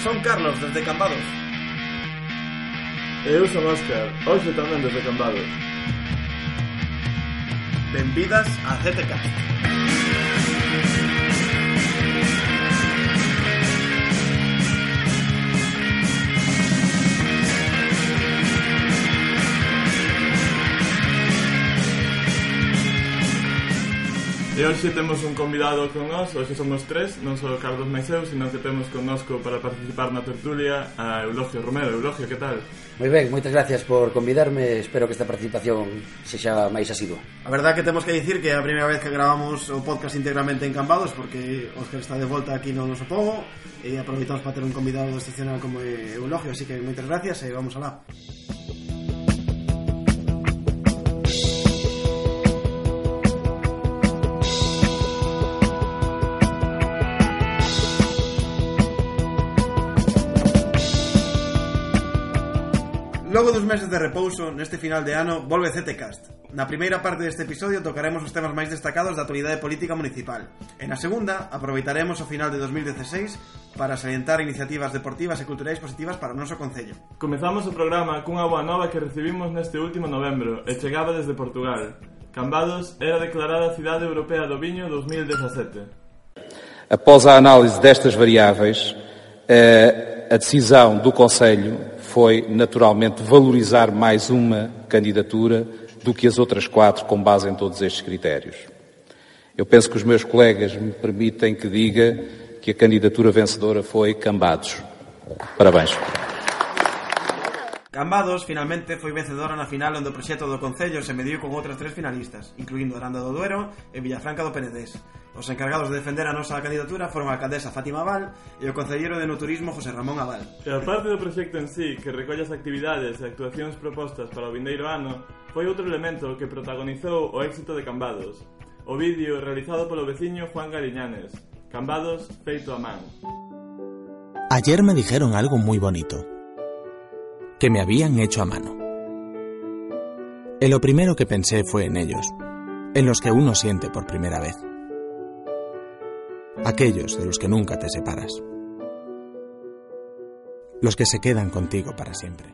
Son Carlos, desde Cambados. E eu son Óscar, hoxe tamén desde Cambados. Benvidas a ZTCast. E hoxe temos un convidado con nós, hoxe somos tres, non só Carlos máis eu, que temos connosco para participar na tertulia a Eulogio Romero. Eulogio, que tal? Moi ben, moitas gracias por convidarme, espero que esta participación sexa máis asidua. A verdad que temos que dicir que é a primeira vez que gravamos o podcast íntegramente en Cambados, porque Óscar está de volta aquí no noso povo, e aproveitamos para ter un convidado excepcional como Eulogio, así que moitas gracias e vamos alá. uns meses de repouso, neste final de ano, volve CTCast. Na primeira parte deste episodio tocaremos os temas máis destacados da actualidade política municipal. E na segunda, aproveitaremos o final de 2016 para salientar iniciativas deportivas e culturais positivas para o noso Concello. Comezamos o programa cunha boa nova que recibimos neste último novembro e chegaba desde Portugal. Cambados era declarada Cidade Europea do Viño 2017. Após a análise destas variáveis, eh, a decisão do Conselho foi naturalmente valorizar mais uma candidatura do que as outras quatro com base em todos estes critérios. Eu penso que os meus colegas me permitem que diga que a candidatura vencedora foi Cambados. Parabéns. Cambados finalmente foi vencedora na final onde o proxecto do Concello se mediu con outras tres finalistas, incluindo Aranda do Duero e Villafranca do Penedés. Os encargados de defender a nosa candidatura foron a alcaldesa Fátima Aval e o concelleiro de no turismo José Ramón Aval. E a parte do proxecto en sí, que recolle as actividades e actuacións propostas para o vindeiro ano, foi outro elemento que protagonizou o éxito de Cambados. O vídeo realizado polo veciño Juan Galiñanes. Cambados feito a man. Ayer me dijeron algo muy bonito. Que me habían hecho a mano. Y lo primero que pensé fue en ellos, en los que uno siente por primera vez. Aquellos de los que nunca te separas. Los que se quedan contigo para siempre.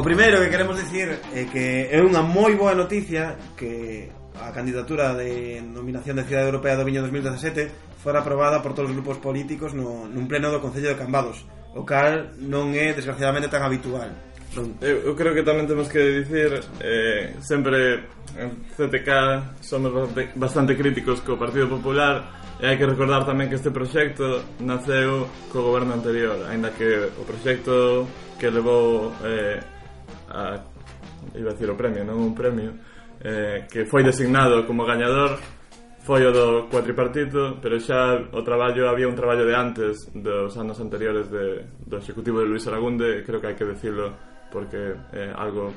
O primeiro que queremos dicir é que é unha moi boa noticia que a candidatura de nominación de Cidade Europea do Viño 2017 fora aprobada por todos os grupos políticos no, nun pleno do Concello de Cambados, o cal non é desgraciadamente tan habitual. Eu, eu creo que tamén temos que dicir eh, sempre en CTK somos bastante, bastante críticos co Partido Popular E hai que recordar tamén que este proxecto naceu co goberno anterior, aínda que o proxecto que levou eh, a iba a decir o premio, non? Un premio eh, que foi designado como gañador foi o do cuatripartito pero xa o traballo había un traballo de antes dos anos anteriores de, do executivo de Luis Aragunde creo que hai que decirlo porque é eh, algo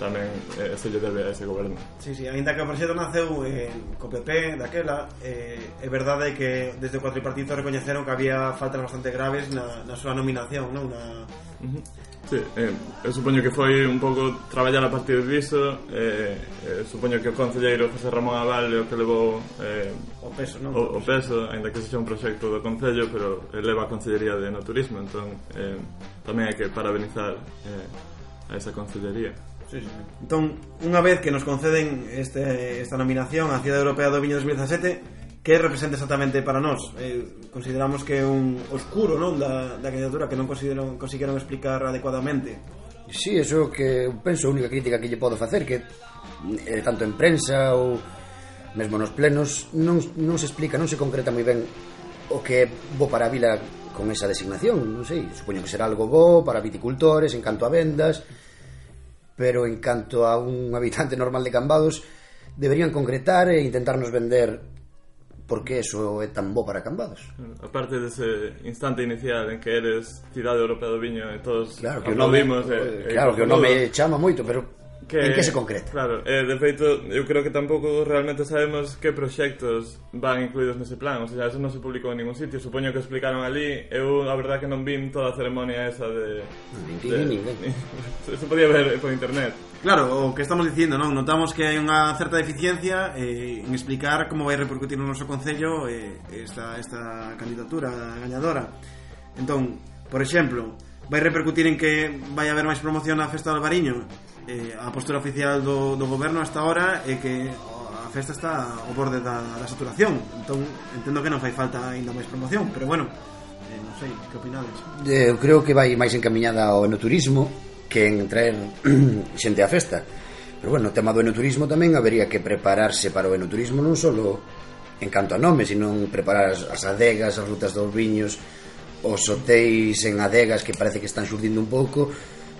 tamén eh, se lle debe a ese goberno. Sí, sí, ainda que o proxecto naceu eh, co PP daquela eh, é verdade que desde o cuatripartito recoñeceron que había faltas bastante graves na, na súa nominación non? na, uh -huh Sí, eh, eu supoño que foi un pouco traballar a partir disso eh, eh, Supoño que o Concelleiro José Ramón Aval o que levou eh, O peso, non? O, o peso, ainda que sexa un proxecto do Concello Pero leva a Concellería de no turismo Entón, eh, tamén hai que parabenizar eh, a esa Concellería Sí, sí. Entón, unha vez que nos conceden este, esta nominación a Cidade Europea do Viño 2017 que representa exactamente para nós? Eh, consideramos que é un oscuro non da, da candidatura que non consideron, conseguiron explicar adecuadamente. Si, sí, eso que penso a única crítica que lle podo facer que eh, tanto en prensa ou mesmo nos plenos non, non se explica, non se concreta moi ben o que é bo para a vila con esa designación, non sei, supoño que será algo bo para viticultores en canto a vendas, pero en canto a un habitante normal de Cambados deberían concretar e intentarnos vender porque eso é tan bo para Cambados. Mm, aparte dese instante inicial en que eres cidade europea do viño e todos claro que aplaudimos... nome, vimos, e, claro e, que o nome chama moito, pero que, en que se concreta. Claro, eh, de feito, eu creo que tampouco realmente sabemos que proxectos van incluídos nese plan O sea, eso non se publicou en ningún sitio. Supoño que explicaron ali Eu, a verdad, que non vim toda a ceremonia esa de... de, se podía ver por internet. Claro, o que estamos dicindo, non? Notamos que hai unha certa deficiencia eh, en explicar como vai repercutir no noso Concello eh, esta, esta candidatura gañadora. Entón, por exemplo, vai repercutir en que vai haber máis promoción na Festa do Albariño? eh, a postura oficial do, do goberno hasta ahora é que a festa está ao borde da, da saturación entón entendo que non fai falta aínda máis promoción pero bueno, eh, non sei, que opinades? Eh, eu creo que vai máis encaminhada ao enoturismo que en traer xente á festa pero bueno, o tema do enoturismo tamén habería que prepararse para o enoturismo non só en canto a nome sino preparar as, as adegas, as rutas dos viños os hotéis en adegas que parece que están xurdindo un pouco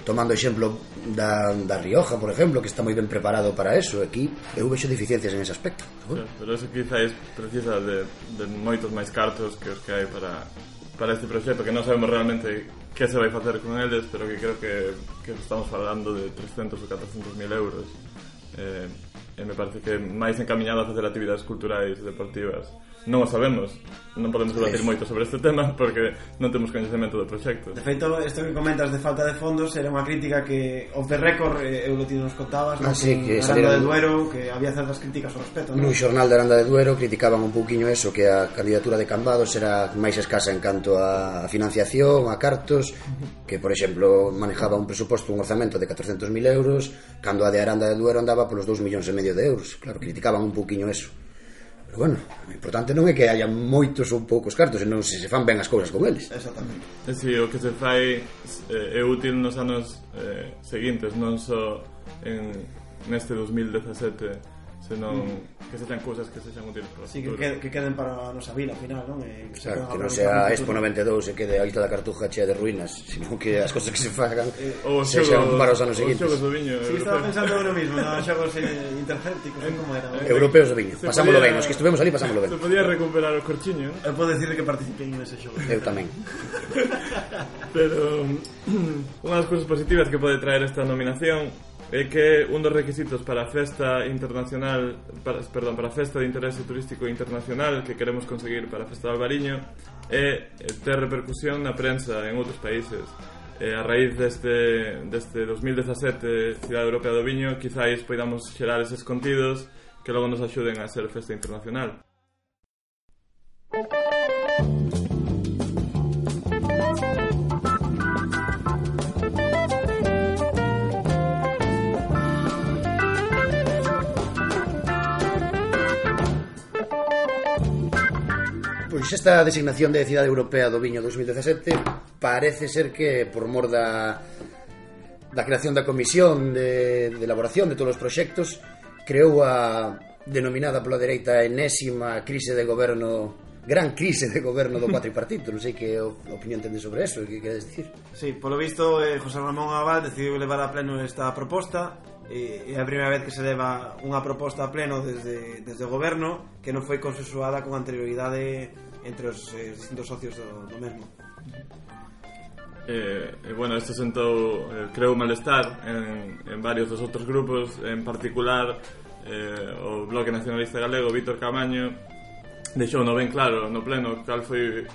tomando exemplo da, da Rioja, por exemplo, que está moi ben preparado para eso, aquí eu vexo deficiencias en ese aspecto. Seguro. Pero eso quizáis precisa de, de moitos máis cartos que os que hai para, para este proxecto, que non sabemos realmente que se vai facer con eles, pero que creo que, que estamos falando de 300 ou 400 mil euros. Eh, e me parece que máis encaminhado a facer actividades culturais, e deportivas, non o sabemos non podemos debatir moito sobre este tema porque non temos coñecemento do proxecto. De feito, isto que comentas de falta de fondos era unha crítica que off the record eh, eu lo tiño nos contabas, ah, no, sí, que Aranda de Duero, que había certas críticas ao respecto, non? No xornal de Aranda de Duero criticaban un pouquiño eso que a candidatura de Cambados era máis escasa en canto a financiación, a cartos, que por exemplo manejaba un presuposto, un orzamento de 400.000 euros, cando a de Aranda de Duero andaba polos 2 millóns e medio de euros. Claro, criticaban un pouquiño eso. Pero bueno, o importante non é que haya moitos ou poucos cartos, senón se se fan ben as cousas con eles. Exactamente. É si, o que se fai eh, é útil nos anos eh, seguintes, non só en neste 2017, senón mm que sexan cousas que sexan útiles para sí, que, que, que queden para a nosa vila ao final non? E, que, Exacto, que non sea Expo 92 e quede a Isla da Cartuja chea de ruínas sino que as cousas que se fagan eh, o sexan para os anos seguintes. os xogos do viño sí, estaba pensando eu mismo nos xogos eh, intergénticos non como era europeos do viño pasámoslo ben os que estuvemos ali pasámoslo ben. se podía recuperar o corchiño eu podo dicirle que participei en ese xogo. Eu tamén. Pero unha das cousas positivas que pode traer esta nominación é que un dos requisitos para a festa internacional para, perdón, para a festa de interese turístico internacional que queremos conseguir para a festa de Albariño é eh, ter repercusión na prensa en outros países. E a raíz deste, deste 2017 Cidade Europea do Viño quizáis poidamos xerar eses contidos que logo nos axuden a ser festa internacional. Pois esta designación de Cidade Europea do Viño 2017 parece ser que por mor da, da creación da comisión de, de elaboración de todos os proxectos creou a denominada pola dereita enésima crise de goberno gran crise de goberno do cuatripartito. Non sei que opinión tende sobre eso que queres dicir. Sí, polo visto eh, José Ramón Abad decidiu levar a pleno esta proposta e é a primeira vez que se leva unha proposta a pleno desde, desde o goberno que non foi consensuada con anterioridade entre os eh, distintos socios do, do mesmo. Eh, e, bueno, isto sentou eh, creo, malestar en, en varios dos outros grupos en particular eh, o Bloque Nacionalista Galego Víctor Camaño deixou no ben claro no pleno cal foi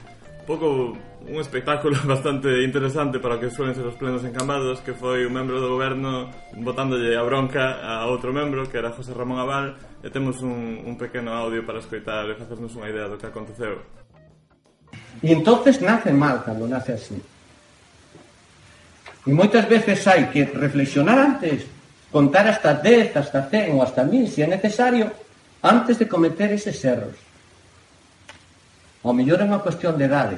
pouco un espectáculo bastante interesante para o que suelen ser os plenos encamados que foi un membro do goberno botándolle a bronca a outro membro que era José Ramón Aval e temos un, un pequeno audio para escoitar e facernos unha idea do que aconteceu. E entonces nace mal cando nace así. E moitas veces hai que reflexionar antes, contar hasta 10, hasta 100 ou hasta 1000, se é necesario, antes de cometer eses erros. Ao mellor é unha cuestión de edade,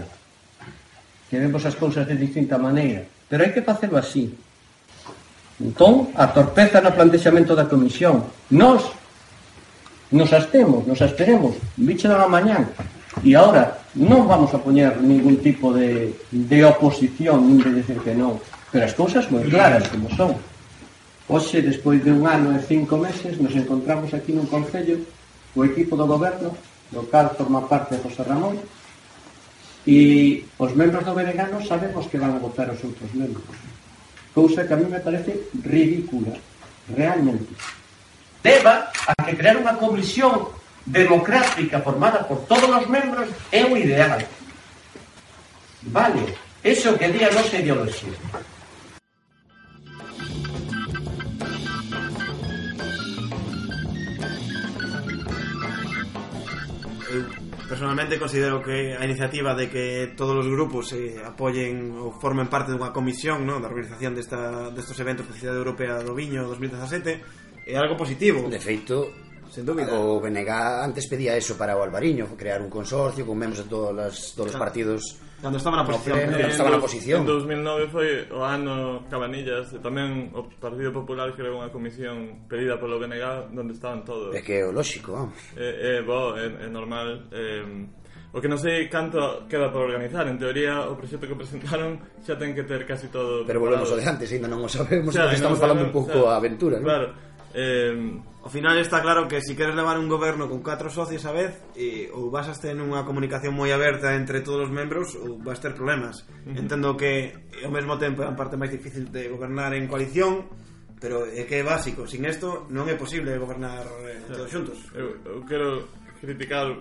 que vemos as cousas de distinta maneira, pero hai que facelo así. Entón, a torpeza no plantexamento da comisión. Nos, Nos astemos, nos as teremos, bicho da mañán. E agora non vamos a poñer ningún tipo de, de oposición, nin de decir que non. Pero as cousas moi claras como son. Hoxe, despois de un ano e cinco meses, nos encontramos aquí nun Concello o equipo do goberno, do cal forma parte José Ramón, e os membros do Beregano sabemos que van a votar os outros membros. Cousa que a mí me parece ridícula, realmente leva a que crear unha comisión democrática formada por todos os membros é o ideal. Vale, eso que di a nosa ideoloxía. personalmente considero que a iniciativa de que todos os grupos eh, se apoyen ou formen parte dunha comisión no, da organización desta, destos eventos da Cidade Europea do Viño 2017 é algo positivo. De feito, Sen dúbida. O BNG antes pedía eso para o Alvariño, crear un consorcio con membros de todos las, todos os partidos cando estaba na posición, pleno, cando estaba na posición. En 2009 foi o ano Cabanillas e tamén o Partido Popular creou unha comisión pedida polo BNG onde estaban todos. É que é o lógico, vamos. É, é, bo, é, é normal. É, O que non sei canto queda por organizar En teoría, o proxecto que presentaron Xa ten que ter casi todo Pero volvemos ao de antes, ainda non o sabemos xa, Estamos falando un pouco a aventura ¿no? Claro, Eh, ao final está claro que se si queres levar un goberno con catro socios a vez e, ou vas a ter unha comunicación moi aberta entre todos os membros ou vas ter problemas. Uh -huh. entendo que ao mesmo tempo é a parte máis difícil de gobernar en coalición pero é que é básico. Sin isto non é posible gobernar eh, todos xuntos. Eu, eu quero criticar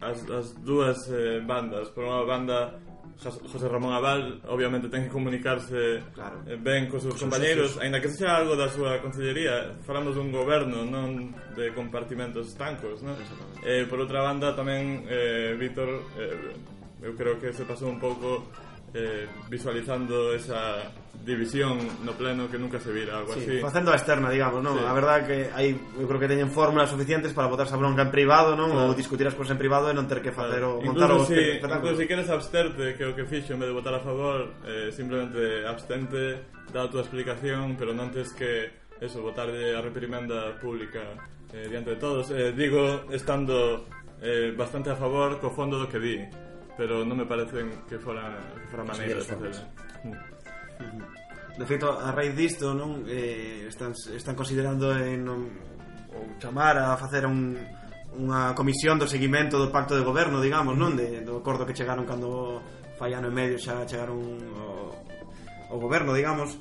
as, as dúas eh, bandas. Por unha banda José Ramón Abal obviamente ten que comunicarse claro. Eh, ben cos seus compañeiros, aínda que sexa algo da súa consellería, falamos dun goberno, non de compartimentos estancos, non? Eh, por outra banda tamén eh, Víctor eh, eu creo que se pasou un pouco eh, visualizando esa división no plano que nunca se vira, algo sí, así. Facendo a externa, digamos, non? Sí. A verdade que hai, eu creo que teñen fórmulas suficientes para botarse a bronca en privado, non? Claro. Ou discutir as cousas en privado e non ter que facer claro. o montar incluso o si, Incluso se si queres absterte, que o que fixo en vez de votar a favor, eh, simplemente abstente, dá a tua explicación, pero non tens que eso, votarlle a reprimenda pública eh, diante de todos. Eh, digo, estando eh, bastante a favor co fondo do que di pero non me parecen que fora que fora maneiras de facelo. Mm. De feito, a raíz disto, non eh, están están considerando en um, non, ou chamar a facer un unha comisión do seguimento do pacto de goberno, digamos, non, de, do acordo que chegaron cando fai ano e medio xa chegaron o, o goberno, digamos,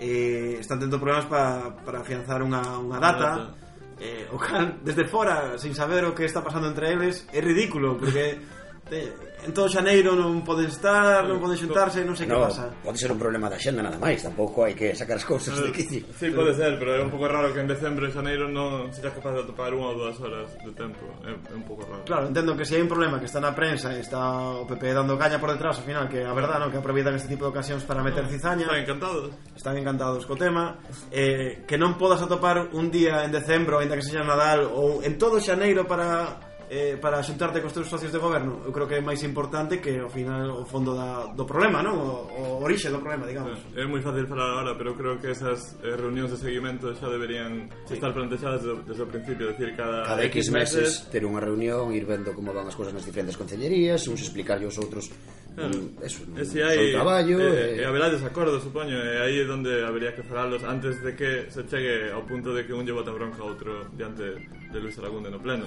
eh, están tendo problemas para para afianzar unha, unha data, unha data. Eh, o cal, desde fora, sin saber o que está pasando entre eles, é ridículo, porque en todo Xaneiro non podes estar, non podes xuntarse, non sei no, que pasa. Pode ser un problema da xenda nada máis, tampouco hai que sacar as cousas de quicio. Eh, sí, pode ser, pero é un pouco raro que en decembro e xaneiro non seas capaz de atopar unha ou dúas horas de tempo. É, é un pouco raro. Claro, entendo que se hai un problema que está na prensa e está o PP dando caña por detrás, ao final que a verdade non que aproveitan este tipo de ocasións para meter no, cizaña. Están encantados. Están encantados co tema. Eh, que non podas atopar un día en decembro, aínda que sexa Nadal ou en todo xaneiro para eh, para xuntarte cos teus socios de goberno eu creo que é máis importante que ao final o fondo da, do problema non? O, o orixe do problema, digamos é, é moi fácil falar agora, pero creo que esas eh, reunións de seguimento xa deberían sí. estar plantexadas desde, desde o principio decir, cada, cada X meses, meses ter unha reunión ir vendo como van as cousas nas diferentes concellerías uns explicarlle aos outros claro. Mm, eso, e mm, si hai, traballo eh, e... Eh, eh, haberá desacordo, supoño e aí é onde habería que falarlos antes de que se chegue ao punto de que un lle bota bronca a outro diante de Luis Aragón de no pleno.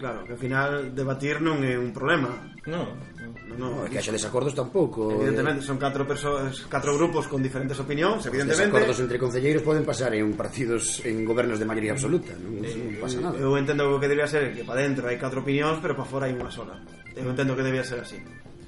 Claro, que ao final debatir non é un problema. No, no, no, no, que haxa desacordos tampouco. Evidentemente, son catro persoas, catro grupos con diferentes opinións, evidentemente. Os desacordos entre concelleiros poden pasar en partidos en gobernos de maioría absoluta, non, eh, non pasa nada. Eu entendo o que debía ser que para dentro hai catro opinións, pero para fora hai unha sola. Eu entendo que debía ser así.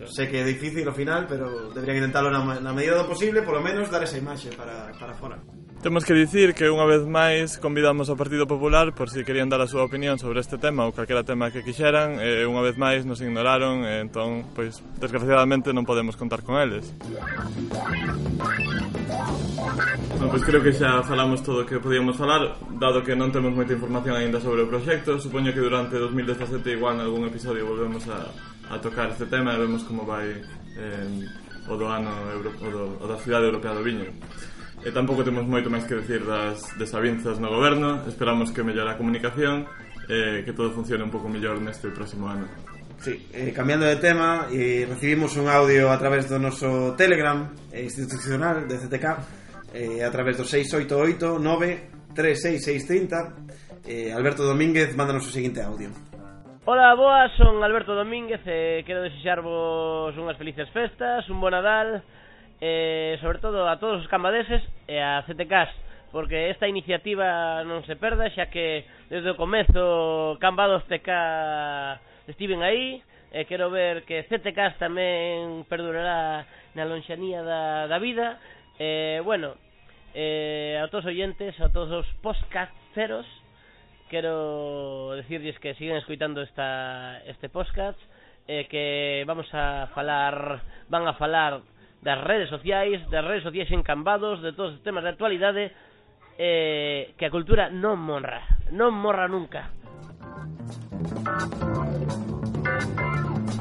Sé que é difícil ao final, pero deberían intentarlo na, na medida do posible, polo menos dar esa imaxe para, para fora. Temos que dicir que unha vez máis convidamos ao Partido Popular por si querían dar a súa opinión sobre este tema ou calquera tema que quixeran e unha vez máis nos ignoraron e entón, pois, desgraciadamente non podemos contar con eles. Bueno, pois creo que xa falamos todo o que podíamos falar Dado que non temos moita información aínda sobre o proxecto Supoño que durante 2017 igual en algún episodio volvemos a, a tocar este tema E vemos como vai eh, o do ano Euro, o, do, o da cidade europea do viño E tampouco temos moito máis que decir das desavinzas no goberno. Esperamos que mellore a comunicación e eh, que todo funcione un pouco mellor neste próximo ano. Sí, eh, cambiando de tema, eh, recibimos un audio a través do noso Telegram eh, institucional de CTK eh, a través do 688 9 36630 eh, Alberto Domínguez mándanos o seguinte audio Ola, boas, son Alberto Domínguez e eh, quero desexarvos unhas felices festas, un bo Nadal eh, sobre todo a todos os cambadeses e a CTKs porque esta iniciativa non se perda xa que desde o comezo Cambados TK estiven aí e quero ver que CTKs tamén perdurará na lonxanía da, da vida. E bueno eh, a todos os oyentes a todos os postcasteros quero decirles que siguen escoitando esta, este podcast eh, que vamos a falar van a falar das redes sociais, das redes sociais encambados, de todos os temas de actualidade, eh, que a cultura non morra, non morra nunca.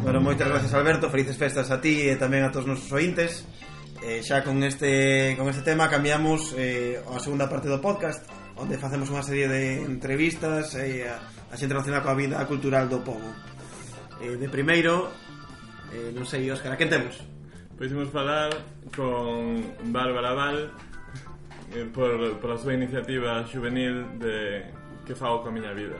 Bueno, moitas gracias Alberto, felices festas a ti e tamén a todos os nosos ointes. Eh, xa con este con este tema cambiamos eh, a segunda parte do podcast onde facemos unha serie de entrevistas eh, a, a xente relacionada coa vida cultural do povo. Eh, de primeiro, eh, non sei, Óscar, a quen temos? Pois imos falar con Bárbara Val eh, por, por a súa iniciativa juvenil de Que fago coa miña vida.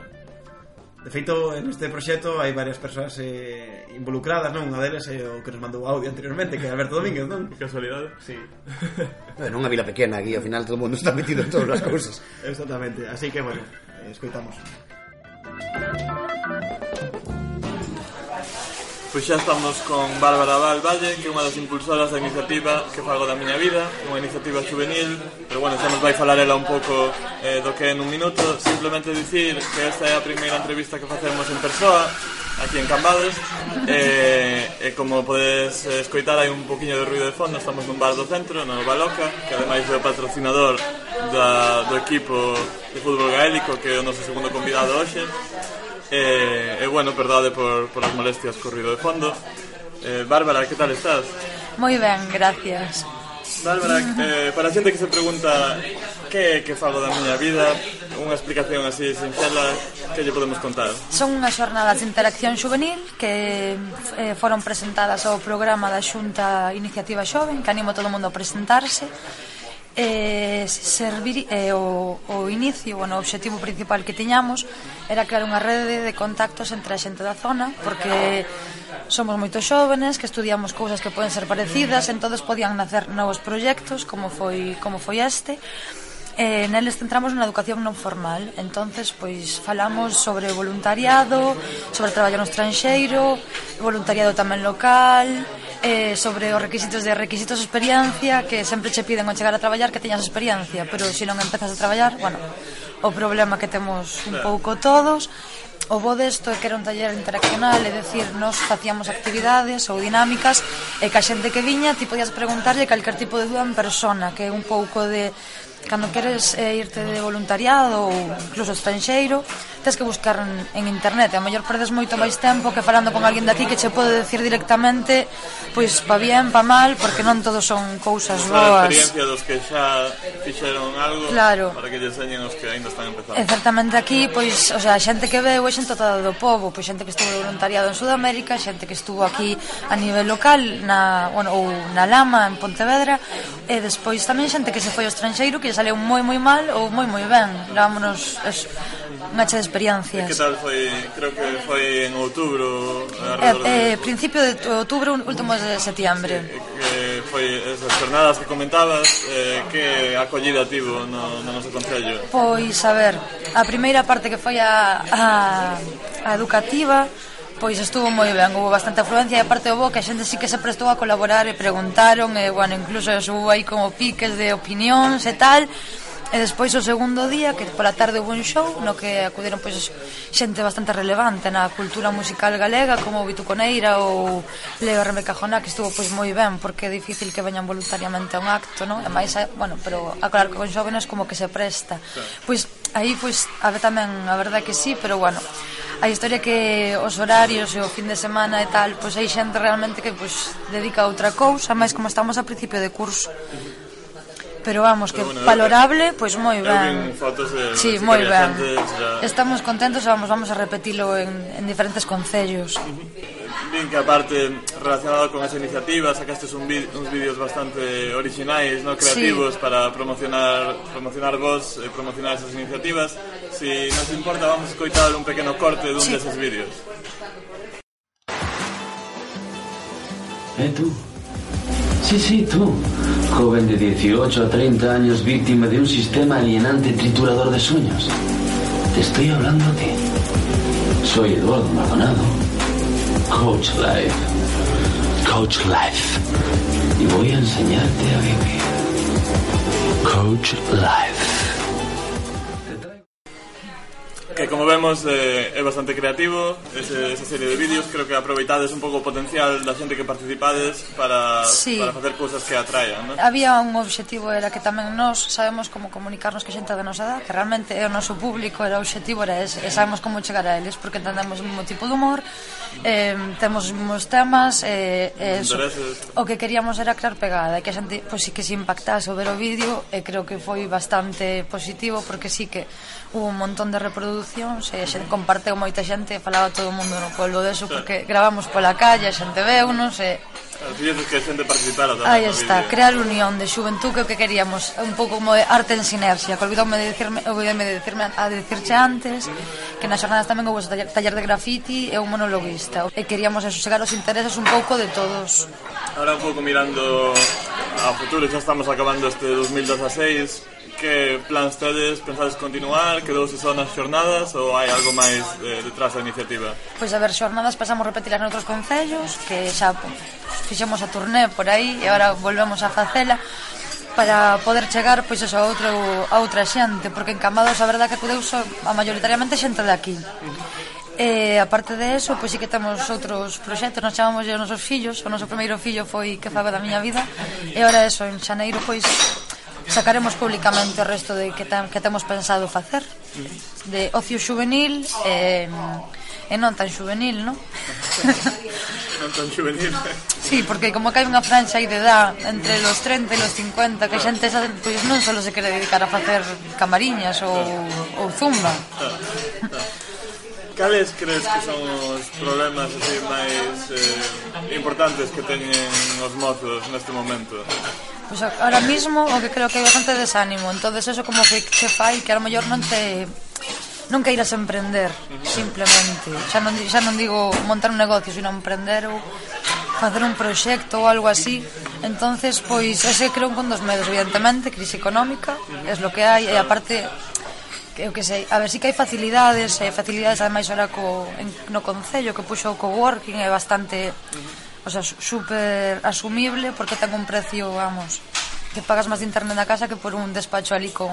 De feito, en este proxecto hai varias persoas eh, involucradas, non? Unha delas é o que nos mandou audio anteriormente, que é Alberto Domínguez, non? Casualidade. Sí. bueno, unha vila pequena aquí, ao final todo o mundo está metido en todas as cousas. Exactamente, así que, bueno, escoitamos. Música Pois xa estamos con Bárbara Val Valle, que é unha das impulsoras da iniciativa que fago da miña vida, unha iniciativa juvenil, pero bueno, xa nos vai falar ela un pouco eh, do que é nun minuto, simplemente dicir que esta é a primeira entrevista que facemos en persoa, aquí en Cambados eh, e como podes escoitar hai un poquinho de ruido de fondo. Estamos nun bar do centro, no Baloca que ademais é o patrocinador da, do equipo de fútbol gaélico que é o noso segundo convidado hoxe. E, eh, bueno, perdade por, por as molestias co ruido de fondo. Eh, Bárbara, que tal estás? Moi ben, gracias. Bárbara, eh, para a xente que se pregunta que que fago da miña vida, unha explicación así sinxela que lle podemos contar. Son unhas xornadas de interacción juvenil que eh, foron presentadas ao programa da Xunta Iniciativa Xoven, que animo todo o mundo a presentarse eh, servir, eh, o, o inicio, bueno, o objetivo principal que tiñamos era crear unha rede de contactos entre a xente da zona, porque somos moito xóvenes, que estudiamos cousas que poden ser parecidas, entonces podían nacer novos proxectos, como foi, como foi este, Eh, neles centramos na educación non formal. Entonces pois falamos sobre voluntariado sobre traballo no estranxeiro voluntariado tamén local eh, sobre os requisitos de requisitos de experiencia, que sempre che piden ao chegar a traballar que teñas experiencia, pero se si non empezas a traballar, bueno, o problema que temos un pouco todos. O bo desto é que era un taller interaccional, é dicir, nos facíamos actividades ou dinámicas e que a xente que viña ti podías preguntarlle calquer tipo de dúda en persona, que é un pouco de cando queres eh, irte de voluntariado ou incluso estranxeiro, tens que buscar en, en internet, a mellor perdes moito máis tempo que falando con alguén de aquí que che pode decir directamente pois pa bien, pa mal, porque non todos son cousas boas. A experiencia dos que xa fixeron algo claro. para que lle enseñen os que aínda están empezando. Exactamente aquí, pois, o sea, xente que veu é xente toda do povo, pois xente que estuvo voluntariado en Sudamérica, xente que estuvo aquí a nivel local, na, bueno, ou na Lama, en Pontevedra, e despois tamén xente que se foi ao estranxeiro que saleu moi moi mal ou moi moi ben. Levámonos es, unha cha de experiencias. E que tal foi, creo que foi en outubro, eh, eh, de... Eh, principio de outubro, último de setiembre Sí, eh, que foi esas jornadas que comentabas, eh, que acollida tivo no, no noso concello? Pois, a ver, a primeira parte que foi a, a, a educativa, Pois estuvo moi ben, houve bastante afluencia e aparte o bo que a xente sí que se prestou a colaborar e preguntaron e, bueno, incluso houve aí como piques de opinións e tal. E despois o segundo día, que pola tarde hubo un show no que acudiron pois xente bastante relevante na cultura musical galega, como Vitu Coneira ou Leo Remecajona, que estuvo pois moi ben, porque é difícil que veñan voluntariamente a un acto, non? E máis, bueno, pero a que con xóvenes como que se presta. Pois aí pois a ver tamén, a verdade que sí, pero bueno, a historia que os horarios e o fin de semana e tal, pois hai xente realmente que pois dedica a outra cousa, máis como estamos a principio de curso pero vamos, pero que bueno, valorable, pois pues moi eh, ben. Fotos de sí, moi ben. Ya... Estamos contentos e vamos, vamos a repetilo en, en diferentes concellos. Uh. Vin que aparte, relacionado con esa iniciativa, sacaste un uns vídeos bastante originais, no creativos, sí. para promocionar promocionar vos e promocionar esas iniciativas. Si nos importa, vamos a escoitar un pequeno corte dun sí. deses vídeos. Eh, tú? Sí, sí, tú. Joven de 18 a 30 años víctima de un sistema alienante triturador de sueños. Te estoy hablando a ti. Soy Eduardo Maldonado. Coach Life. Coach Life. Y voy a enseñarte a vivir. Coach Life. que como vemos eh, é bastante creativo ese, esa serie de vídeos, creo que aproveitades un pouco o potencial da xente que participades para, sí. para facer cousas que atraian, ¿no? Había un obxectivo era que tamén nós sabemos como comunicarnos que xente da nosa edad, que realmente é o noso público, era o obxectivo era ese, e sabemos como chegar a eles porque entendemos o mesmo tipo de humor, eh, temos os mesmos temas, eh, eh, so, o que queríamos era crear pegada, que a xente pois sí que se impactase o ver o vídeo, e creo que foi bastante positivo porque sí que hubo un montón de reproducción actuacións e a xente comparteu moita xente falaba todo o mundo no pueblo deso porque gravamos pola calle a xente veu non sei As fillas que a xente participara tamén Aí está, crear unión de xuventú que o que queríamos Un pouco como de arte en sinerxia Que olvidoume de dicirme, olvidoume de dicirme a dicirche antes Que nas xornadas tamén houve taller, taller de graffiti e un monologuista. E queríamos asossegar os intereses un pouco de todos ahora un pouco mirando a futuro, xa estamos acabando este 2016, que plans tedes, pensades continuar, quedouse só nas xornadas ou hai algo máis eh, detrás da iniciativa? Pois a ver, xornadas pasamos a repetilas noutros concellos, que xa fixemos a turné por aí e agora volvemos a facela para poder chegar pois eso, a outro a outra xente, porque en Cambados a verdade que acudeu so, a maioritariamente xente de aquí. Uh -huh E aparte de eso, pois sí que temos outros proxectos, nos chamamos os nosos fillos, o noso primeiro fillo foi que faga da miña vida, e ora eso, en xaneiro, pois, sacaremos publicamente o resto de que, tam, que temos pensado facer de ocio juvenil e, eh, e non tan juvenil, non? non tan juvenil. Sí, porque como que hai unha franxa aí de edad entre los 30 e los 50 que a xente xa, pois non só se quere dedicar a facer camariñas ou, ou zumba. Cales crees que son os problemas así máis eh, importantes que teñen os mozos neste momento? Pois pues ahora mismo o que creo que hai bastante desánimo Entonces eso como que se fai que a lo mellor non te non queiras emprender simplemente. Xa non, xa non digo montar un negocio sino emprender ou facer un proxecto ou algo así. Entonces pois ese creo un con dos medos evidentemente crise económica é lo que hai e aparte eu que sei, a ver si que hai facilidades, eh, facilidades ademais ora co, en, no Concello que puxo o coworking é bastante, o sea, super asumible porque ten un precio, vamos, que pagas máis de internet na casa que por un despacho ali con,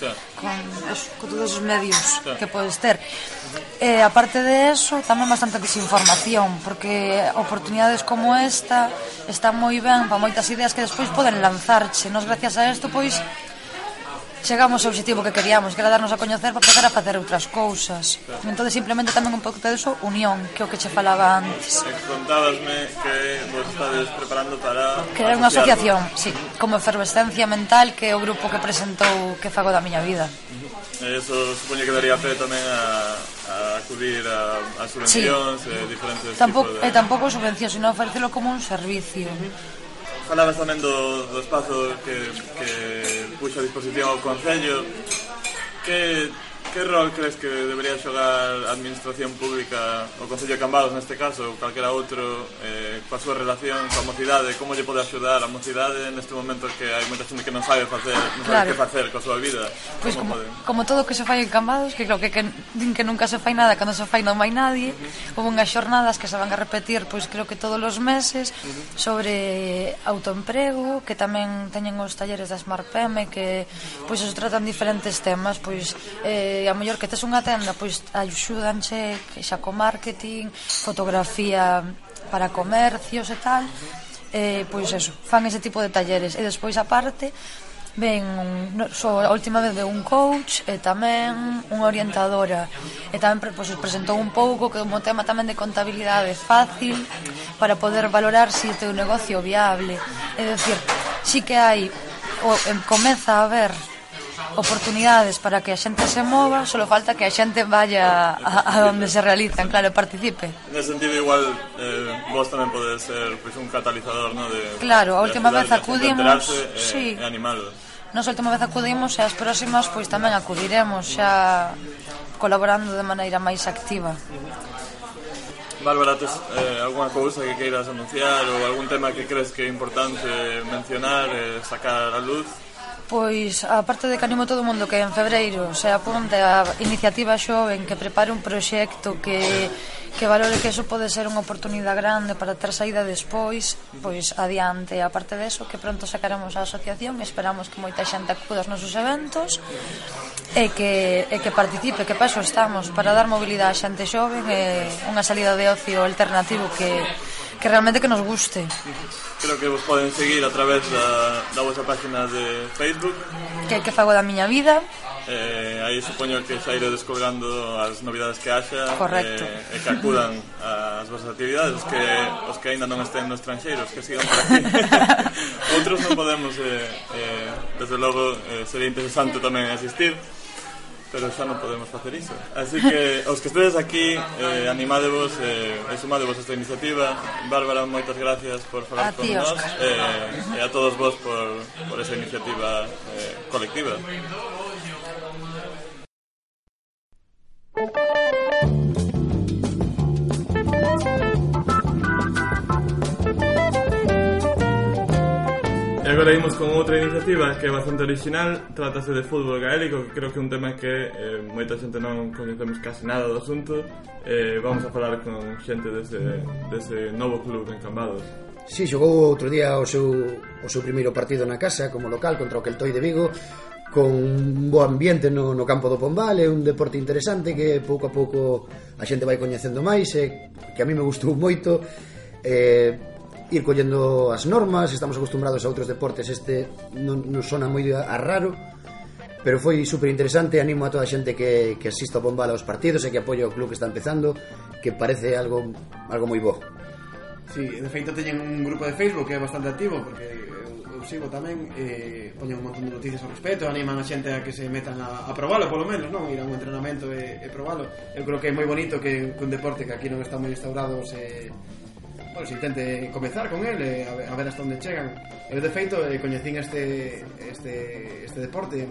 claro. con, os, con todos os medios que podes ter. E, aparte de eso, tamén bastante desinformación, porque oportunidades como esta están moi ben para moitas ideas que despois poden lanzarche. Nos gracias a isto, pois, chegamos ao objetivo que queríamos, que era darnos a coñecer para poder a facer outras cousas. Entón, simplemente tamén un pouco de eso, unión, que é o que che falaba antes. Contábasme que vos estades preparando para... Crear unha asociación, sí, como efervescencia mental que é o grupo que presentou que fago da miña vida. Eso supoño que daría fe tamén a, a acudir a, a subvencións sí. e diferentes tampouco, tipos de... Tampouco subvencións, sino ofrecelo como un servicio. Uh -huh Falabas tamén do, do espazo que, que puxo a disposición ao Concello. Que que rol crees que debería xogar a Administración Pública o Concello de Cambados neste caso ou calquera outro eh, coa súa relación coa mocidade como lle pode axudar a mocidade neste momento que hai moita xente que non sabe facer non sabe claro. que facer coa súa vida pois pues como, pode? como todo o que se fai en Cambados que creo que, que, din que nunca se fai nada cando se fai non vai nadie uh -huh. houve unhas xornadas que se van a repetir pois creo que todos os meses uh -huh. sobre autoemprego que tamén teñen os talleres da Smart PM que pois os tratan diferentes temas pois eh, a mellor que tes unha tenda, pois axúdanche xa co marketing, fotografía para comercios e tal, Eh, pois eso, fan ese tipo de talleres. E despois aparte, ven un, so, a última vez de un coach e tamén unha orientadora e tamén pois, presentou un pouco que como tema tamén de contabilidade fácil para poder valorar se si o teu negocio viable é dicir, si que hai o, em, comeza a ver oportunidades para que a xente se mova, só falta que a xente vaya a, a onde se realizan, claro, participe. Nese sentido igual eh, vos tamén podes ser pois, pues, un catalizador, no? De, claro, a última vez acudimos, e, eh, sí. e animalos. Nos a última vez acudimos e as próximas pois tamén acudiremos xa colaborando de maneira máis activa. Bárbara, tes eh, alguna cousa que queiras anunciar ou algún tema que crees que é importante mencionar, eh, sacar a luz? Pois, a parte de que animo todo o mundo que en febreiro se apunte a iniciativa xoven que prepare un proxecto que, que valore que eso pode ser unha oportunidade grande para ter saída despois, pois adiante. A parte de eso, que pronto sacaremos a asociación, esperamos que moita xente acuda aos nosos eventos e que, e que participe, que paso estamos para dar mobilidade a xente xoven e unha salida de ocio alternativo que, que realmente que nos guste. Creo que vos poden seguir a través da, da vosa página de Facebook. Que que fago da miña vida. Eh, aí supoño que xa ire descolgando as novidades que haxa Correcto. Eh, e que acudan ás vosas actividades os que, os que aínda non estén no estranxeiros que sigan por aquí outros non podemos eh, eh, desde logo eh, sería interesante tamén asistir pero xa non podemos facer iso. Así que os que estedes aquí, eh, animadevos eh, e sumadevos esta iniciativa. Bárbara, moitas gracias por falar a con nós eh, e a todos vos por, por esa iniciativa eh, colectiva. Thank you. E agora imos con outra iniciativa que é bastante original Trátase de fútbol gaélico Que creo que é un tema que eh, moita xente non coñecemos casi nada do asunto. Eh, Vamos a falar con xente dese, dese novo club en Cambados. Si, sí, xogou outro día o seu, o seu primeiro partido na casa como local contra o Queltoi de Vigo con un bo ambiente no, no campo do Pombal é un deporte interesante que pouco a pouco a xente vai coñecendo máis e que a mí me gustou moito. Eh, ir collendo as normas, estamos acostumbrados a outros deportes, este non non sona moi a raro, pero foi super interesante, animo a toda a xente que, que asista a Bombala aos partidos e que apoie o club que está empezando, que parece algo algo moi bo. Sí, de feito teñen un grupo de Facebook que é bastante activo porque eu, eu sigo tamén eh, poñen un montón de noticias ao respecto animan a xente a que se metan a, a probalo polo menos, non? ir a un entrenamento e, e probalo eu creo que é moi bonito que, que un deporte que aquí non está moi instaurado se, bueno, se intente comezar con el eh, a, ver, a ver hasta onde chegan. Eu de feito eh, coñecín este, este, este deporte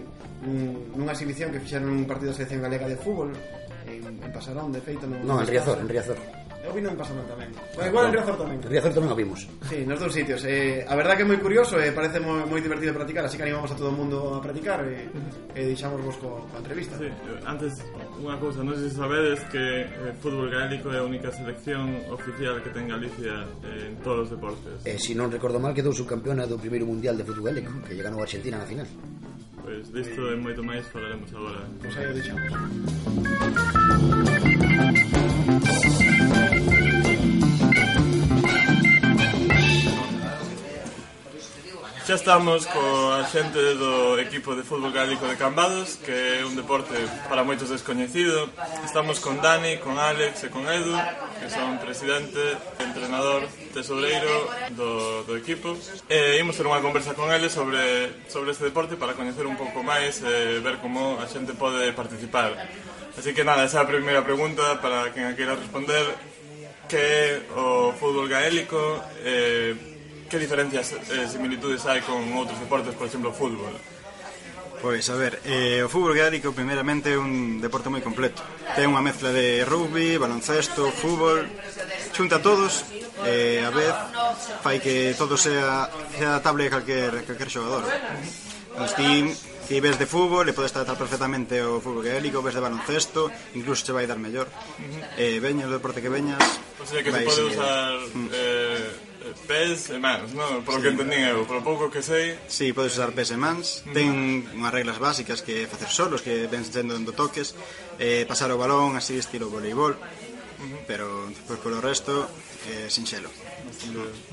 nunha exhibición que fixeron un partido da selección galega de fútbol en, en Pasarón de feito non, no, en Riazor, en Riazor. Eu vino en Pasamón tamén. Bueno, igual en Riazor tamén. En Riazor tamén o vimos. Sí, nos dous sitios. Eh, a verdad que é moi curioso e eh, parece moi, moi divertido practicar, así que animamos a todo o mundo a practicar e, eh, e eh, deixamos vos co, coa entrevista. Sí, antes, unha cousa, non sei se sabedes que eh, fútbol gaélico é a única selección oficial que ten Galicia eh, en todos os deportes. Eh, se si non recordo mal, quedou subcampeona do primeiro mundial de fútbol gaélico, que lle ganou a Argentina na final. Pois pues, disto e moito máis falaremos agora. Pois pues aí o deixamos. xa estamos coa xente do equipo de fútbol gaélico de Cambados, que é un deporte para moitos descoñecido. Estamos con Dani, con Alex e con Edu, que son presidente, entrenador, tesoureiro do, do equipo. E imos ter unha conversa con eles sobre, sobre este deporte para coñecer un pouco máis e ver como a xente pode participar. Así que nada, esa é a primeira pregunta para quen a queira responder que é o fútbol gaélico eh, que diferencias e eh, similitudes hai con outros deportes, por exemplo, o fútbol? Pois, a ver, eh, o fútbol gaélico primeiramente é un deporte moi completo. Ten unha mezcla de rugby, baloncesto, fútbol, xunta todos e eh, a vez fai que todo sea, sea adaptable a calquer, calquer xogador. Pois ti, ti ves de fútbol e podes tratar perfectamente o fútbol gaélico, ves de baloncesto, incluso che vai dar mellor. Uh -huh. Eh, veñas, o deporte que veñas... Pois o sea, que se pode usar... Mm. Eh, pés e mans, non? Polo sí. que entendín eu, por pouco que sei. Sí, podes usar pés e mans. Mm. Ten unhas reglas básicas que facer solos, que ven sendo dando toques, eh, pasar o balón, así estilo voleibol. Pero pues, polo resto, eh, sinxelo. Sí.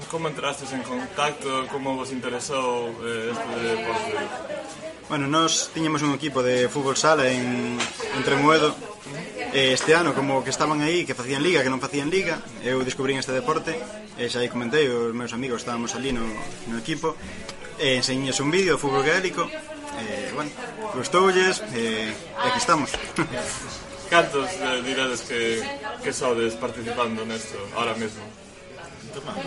Como entrastes en contacto, como vos interesou eh, este deporte? Bueno, nós tiñemos un equipo de fútbol sala en, en Tremuedo, eh, este ano como que estaban aí que facían liga, que non facían liga eu descubrín este deporte e xa aí comentei, os meus amigos estábamos ali no, no equipo, e enseñes un vídeo de fútbol gaélico, e, bueno, gostoulles, e, e aquí estamos. Cantos eh, dirades que, que sodes participando nesto ahora mesmo?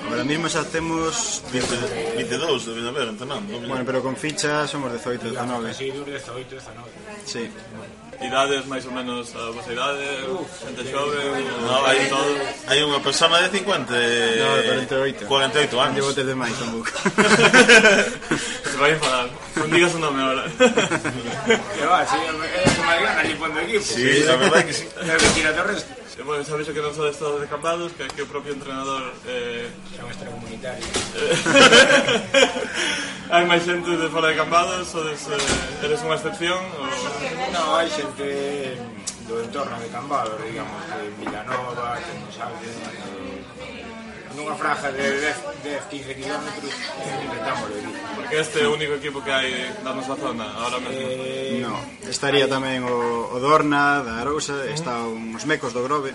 Ahora mismo xa temos 20, 22, deben haber en Tamán Bueno, pero con fichas somos 18, 19 Sí, 18, 19 Sí idades máis ou menos a vosa idade, xente xove, no, hai todo. Hai unha persona de 50 No, de 48. 48 anos. Llevo de máis tampouco. Se vai enfadar. Non digas o nome ahora. Que va, si, é a Mariana, lle pondo equipo. Sí, a verdade que sí. Pero que tira o resto. E, bueno, xa vexo que non só de estados descampados, que aquí o propio entrenador... Eh... Xa un extracomunitario. Eh... hai máis xente de fora de Cambados, sodes, eh, eres unha excepción? O... Non, hai xente do entorno de Cambados, digamos, que Vilanova, que Mosalve, nunha franja de 10, 10 15 km intentámoslo eh, porque este é o único equipo que hai na nosa zona ahora mesmo. Eh, no, estaría tamén o, o Dorna da Arousa está uns mecos do Grove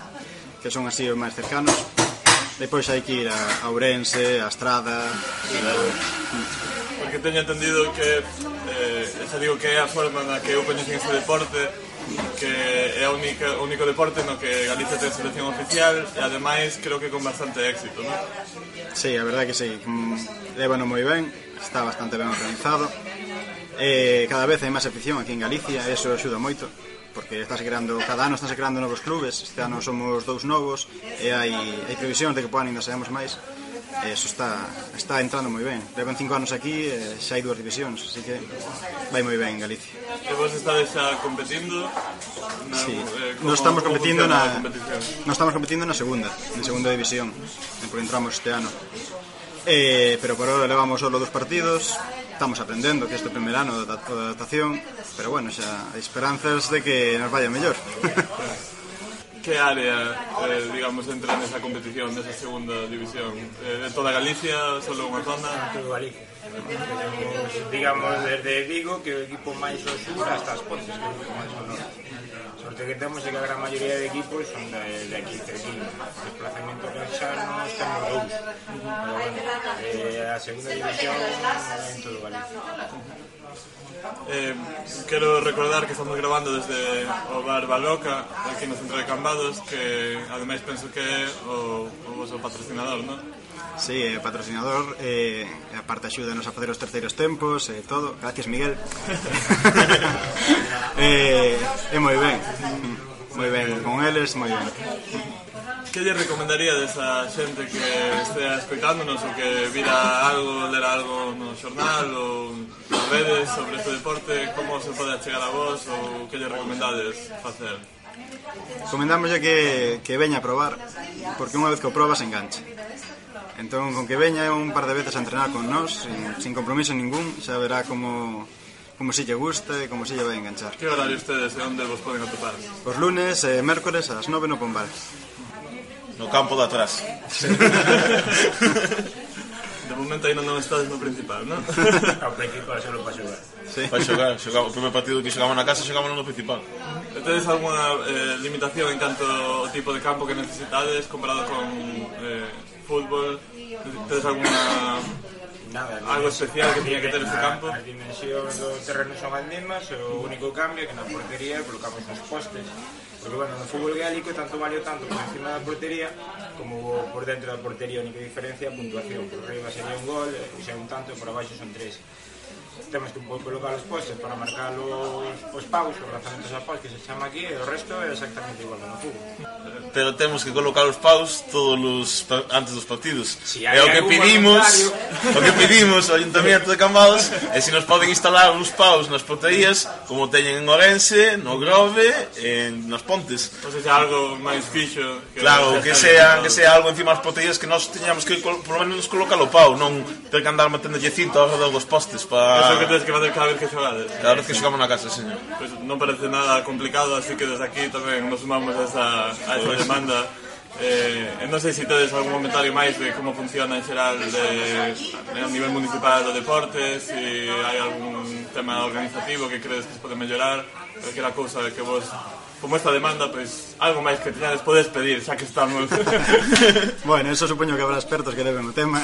que son así os máis cercanos. Depois hai que ir a, a Ourense, a Estrada... Porque teño entendido que, eh, xa digo que é a forma na que eu coñecen este deporte, que é o único, o único deporte no que Galicia ten selección oficial e ademais creo que con bastante éxito, non? Sí, a verdade que sí, mm, levano moi ben, está bastante ben organizado Eh, cada vez hai máis afición aquí en Galicia e eso axuda moito porque estás creando, cada ano están creando novos clubes, este ano somos dous novos e hai, hai previsións de que podan ainda saemos máis e eso está, está entrando moi ben. Levan cinco anos aquí e xa hai dúas divisións, así que vai moi ben en Galicia. E vos estades xa competindo? Na, sí. eh, non estamos competindo na, non estamos competindo na segunda, na segunda división, porque entramos este ano. Eh, pero por ahora levamos solo dos partidos, estamos aprendendo que este primer ano da adaptación, pero bueno, xa hai esperanzas de que nos vaya mellor. que área, eh, digamos, entra nesa competición, nesa segunda división? Eh, de toda Galicia, solo unha zona? Todo Galicia. Tenemos, digamos, desde Vigo, que é o equipo máis ao sur, hasta as Pontes, que é o equipo máis ao norte. Sorte que temos é que a gran maioría de equipos son de, de aquí, de aquí. O desplazamento canxanos, temos dous. Pero, bueno, eh, a segunda división en todo Galicia. Eh, quero recordar que estamos grabando desde o bar Baloca, aquí no centro de Cambados, que ademais penso que é o, o vosso patrocinador, non? Sí, eh, patrocinador, eh, aparte axúdanos a facer os terceiros tempos e eh, todo. Gracias, Miguel. eh, é eh, moi ben. Moi ben, con eles, moi ben. Que lle recomendaría desa xente que estea escoitándonos ou que vira algo, lera algo no xornal ou nas redes sobre este deporte, como se pode chegar a vos ou que lle recomendades facer? Comendámoslle que, que veña a probar, porque unha vez que o probas engancha. Entón, con que veña un par de veces a entrenar con nós, sin, sin compromiso ningún, xa verá como como si lle gusta e como si lle vai enganchar. Que horario ustedes e onde vos poden atopar? Os lunes e mércores ás 9 no Pombal. No campo de atrás. De momento ainda non estades no principal, non? A principal xa non para xogar. Sí. Para xogar, xogamos, o primeiro partido que xogamos na casa xogamos no principal. Tedes algunha eh, limitación en canto ao tipo de campo que necesitades comparado con eh, fútbol? Tedes alguna Nada, algo especial que tiña que ter este campo? As dimensións do terreno son as mesmas, o único cambio é que na portería colocamos os postes Porque, bueno, no fútbol gaélico tanto valio tanto por encima da portería como por dentro da portería, única diferencia a puntuación. Por arriba sería un gol, e xa un tanto, e por abaixo son tres temos que colocar os postes para marcar os, os paus, os lanzamentos a paus que se chama aquí, e o resto é exactamente igual no fútbol. Pero temos que colocar os paus todos os antes dos partidos. Si é o que pedimos, o que pedimos ao Ayuntamiento de Cambados é se nos poden instalar uns paus nas porterías como teñen en Orense, no Grove, en nas Pontes. Pois pues é algo máis fixo. Que claro, que sea, que sea algo encima das porterías que nós teñamos que por lo menos colocar o pau, non ter que andar metendo cinto ao redor dos postes para Iso que tedes que facer cada vez que xogades. Cada vez que xogamos na casa, señor. Pois pues non parece nada complicado, así que desde aquí tamén nos sumamos a esa, a esa demanda. Eh, non sei se tedes algún comentario máis de como funciona en xeral de, a nivel municipal do deporte, se si hai algún tema organizativo que credes que se pode mellorar, calquera cousa que vos como esta demanda, pois pues, algo máis que teñades podes pedir, xa que estamos. bueno, eso supoño que habrá expertos que deben o tema.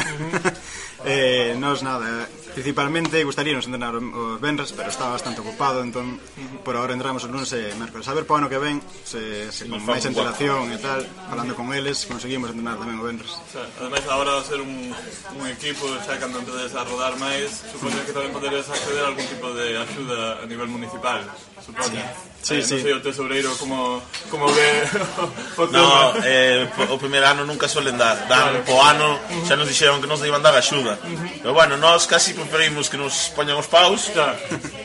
Eh, nos nada, principalmente gustaríamos entrenar os vendres, pero está bastante ocupado, entón por agora entramos os lunes e mércoles. A ver para ano que ven, se, se con máis antelación e tal, falando con eles, conseguimos entrenar tamén o vendres. O sea, ademais, agora ser un, un equipo, xa cando empedes a rodar máis, supoño que tamén poderes acceder a algún tipo de axuda a nivel municipal, supoño. Sí. Sí, eh, sí. Non sei o tesoureiro como, como ve o tema. No, eh, o primeiro ano nunca suelen dar, dan claro. po ano, xa nos dixeron que nos iban dar axuda, Uh -huh. Pero bueno, nós casi preferimos que nos poñan os paus claro.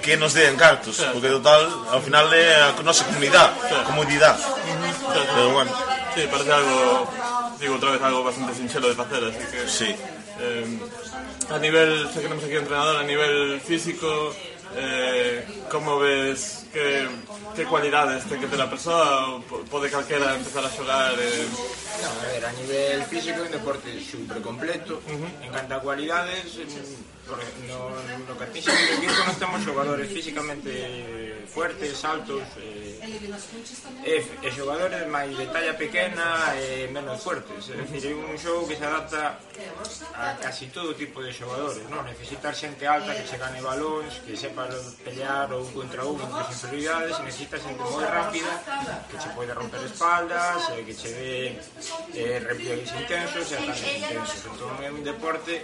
que nos den cartos, claro. porque total, ao final é a nosa comunidade, claro. Uh -huh. Pero bueno. Sí, parece algo, digo outra vez, algo bastante sinxelo de facer, así que... Sí. Eh, a nivel, xa que temos aquí entrenador, a nivel físico, eh, como ves que, que cualidades ten que ter a persoa? Pode calquera empezar a xogar? Eh, No, a ver, a nivel físico é un deporte super completo En canto a cualidades por, no, no Castilla e equipo non temos xogadores físicamente fuertes, altos eh, e, e xogadores máis de talla pequena e eh, menos fuertes. É dicir, é un xogo que se adapta a casi todo tipo de xogadores non necesitar xente alta que se gane balóns que sepa pelear ou contra un entre as inferioridades necesita xente moi rápida que se pode romper espaldas e que che dé eh, repliegues intensos e ataques intensos. Entón é un deporte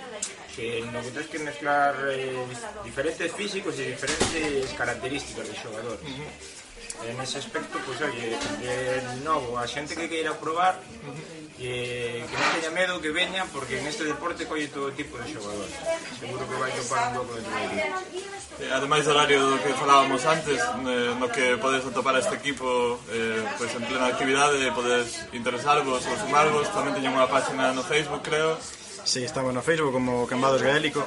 que no que tens que mezclar eh, diferentes físicos e diferentes características de xogadores. En ese aspecto, pois, pues, oye, de novo, a xente que queira probar, que, eh, que non teña medo que veña, porque en este deporte colle todo tipo de xogadores. Seguro que vai topar un pouco de todo eh, Ademais do horario do que falábamos antes, eh, no que podes atopar este equipo eh, pois pues, en plena actividade, eh, podes interesarvos ou sumarvos, tamén teñen unha página no Facebook, creo, Sí, estamos no Facebook como Cambados Gaélico.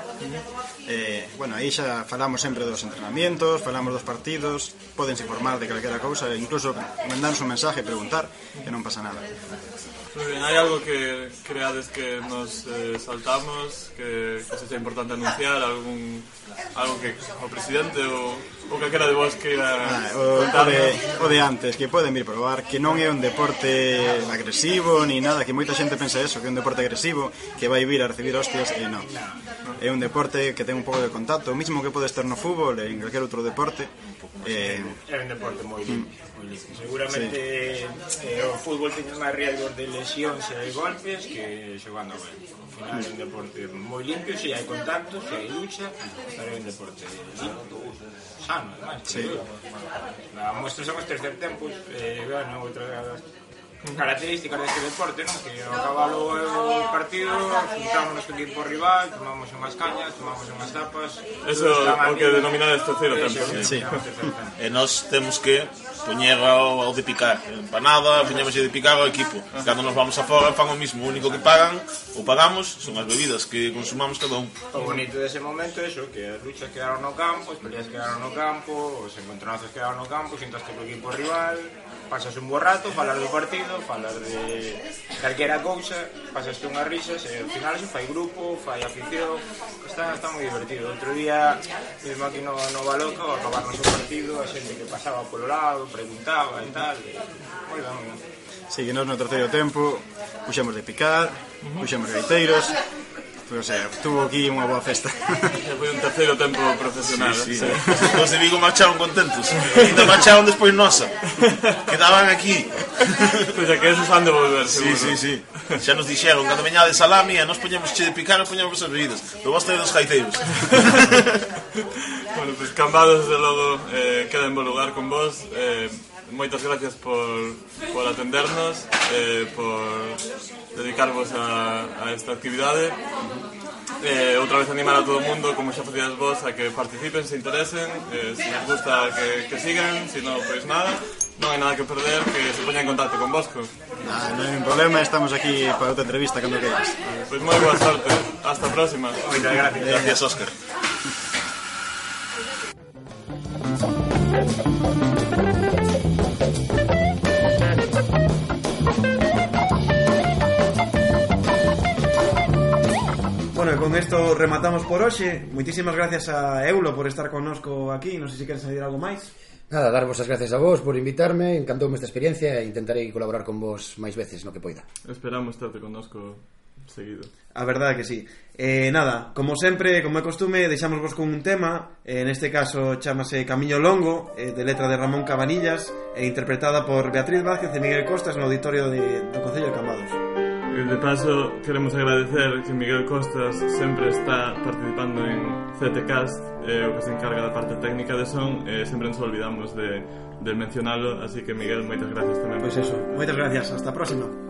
Eh, bueno, aí xa falamos sempre dos entrenamientos, falamos dos partidos, podense informar de calquera cousa, incluso mandarnos un mensaje, preguntar, que non pasa nada. Muy bien, hai algo que creades que nos eh, saltamos, que, que sexa importante anunciar, algún algo que o presidente ou o calquera de vos que ah, o, o, de, o de antes, que poden vir probar que non é un deporte agresivo ni nada, que moita xente pensa eso, que é un deporte agresivo, que vai vir a recibir hostias e non. É un deporte que ten un pouco de contacto, o mismo que pode estar no fútbol e en calquer outro deporte. Eh, é un deporte moi limpio. Olimpo. Seguramente sí. eh, o fútbol teña máis riesgos de lesións e de golpes que xogando ben. Ao final é un deporte moi limpio, se hai contacto, se hai lucha, pero é un deporte limpio, sano, además. Sí. Na mostra son os tercer tempos, eh, bueno, outras características deste deporte, non? Que ao cabalo o partido, juntámonos co equipo rival, tomamos unhas cañas, tomamos unhas tapas... Eso é o que denominades terceiro tempo. Sí. sí. E nós temos que Poñera ao de picar Empanada, poñemos de picar ao equipo. Cando nos vamos afora fan o mismo O único que pagan ou pagamos son as bebidas que consumamos cada un. O bonito dese momento é iso Que as luchas quedaron no campo, as peleas quedaron no campo Os encontronazos quedaron no campo Xuntaste co equipo rival Pasas un bo rato, falar do partido Falar de calquera cousa Pasaste unhas risas e ao final se fai grupo Fai afición Está, está moi divertido. Outro día, mesmo aquí no, no Baloca Acabarnos o partido, a xente que pasaba polo lado preguntaba e tal. E, moi ben, moi ben. Seguimos no terceiro tempo, puxemos de picar, puxemos gaiteiros, Pero, eh, o sea, tuvo aquí unha boa festa. Foi un terceiro tempo profesional. Sí, sí, sí. Os de Vigo marcharon contentos. Ainda marcharon despois nosa. Quedaban aquí. Pois pues que esos han de volver, seguro. Sí, sí, sí. Xa nos dixeron, cando veñades salami, e nos poñemos che de picar e poñemos as bebidas. Pero vos tedes os gaiteiros. bueno, pues, Cambados, de logo, eh, queda en bo lugar con vos. Eh, moitas gracias por, por atendernos, eh, por dedicarvos a, a esta actividade eh, outra vez animar a todo o mundo, como xa facías vos, a que participen, se interesen, eh, se les gusta que, que sigan, se non, pois nada, non hai nada que perder, que se poña en contacto con vosco. Nah, non hai ningún problema, estamos aquí para outra entrevista, cando queiras. Pois pues moi boa sorte, hasta a próxima. Moitas gracias. Gracias, Óscar. Thank you. bueno, con esto rematamos por hoxe. Moitísimas gracias a Eulo por estar connosco aquí. Non sei se queres añadir algo máis. Nada, darvos as gracias a vos por invitarme. Encantoume esta experiencia e intentarei colaborar con vos máis veces no que poida. Esperamos estarte connosco seguido. A verdade que sí. Eh, Nada, como sempre, como é costume, deixamos vos con un tema. Eh, Neste caso chamase Camiño Longo eh, De letra de Ramón Cabanillas E interpretada por Beatriz Vázquez e Miguel Costas No auditorio de, do Concello de Cambados. De paso, queremos agradecer que Miguel Costas sempre está participando en CTCast, eh, o que se encarga da parte técnica de son, eh, sempre nos olvidamos de, de mencionalo, así que Miguel, moitas gracias tamén. Pois pues eso, moitas gracias, hasta a próxima.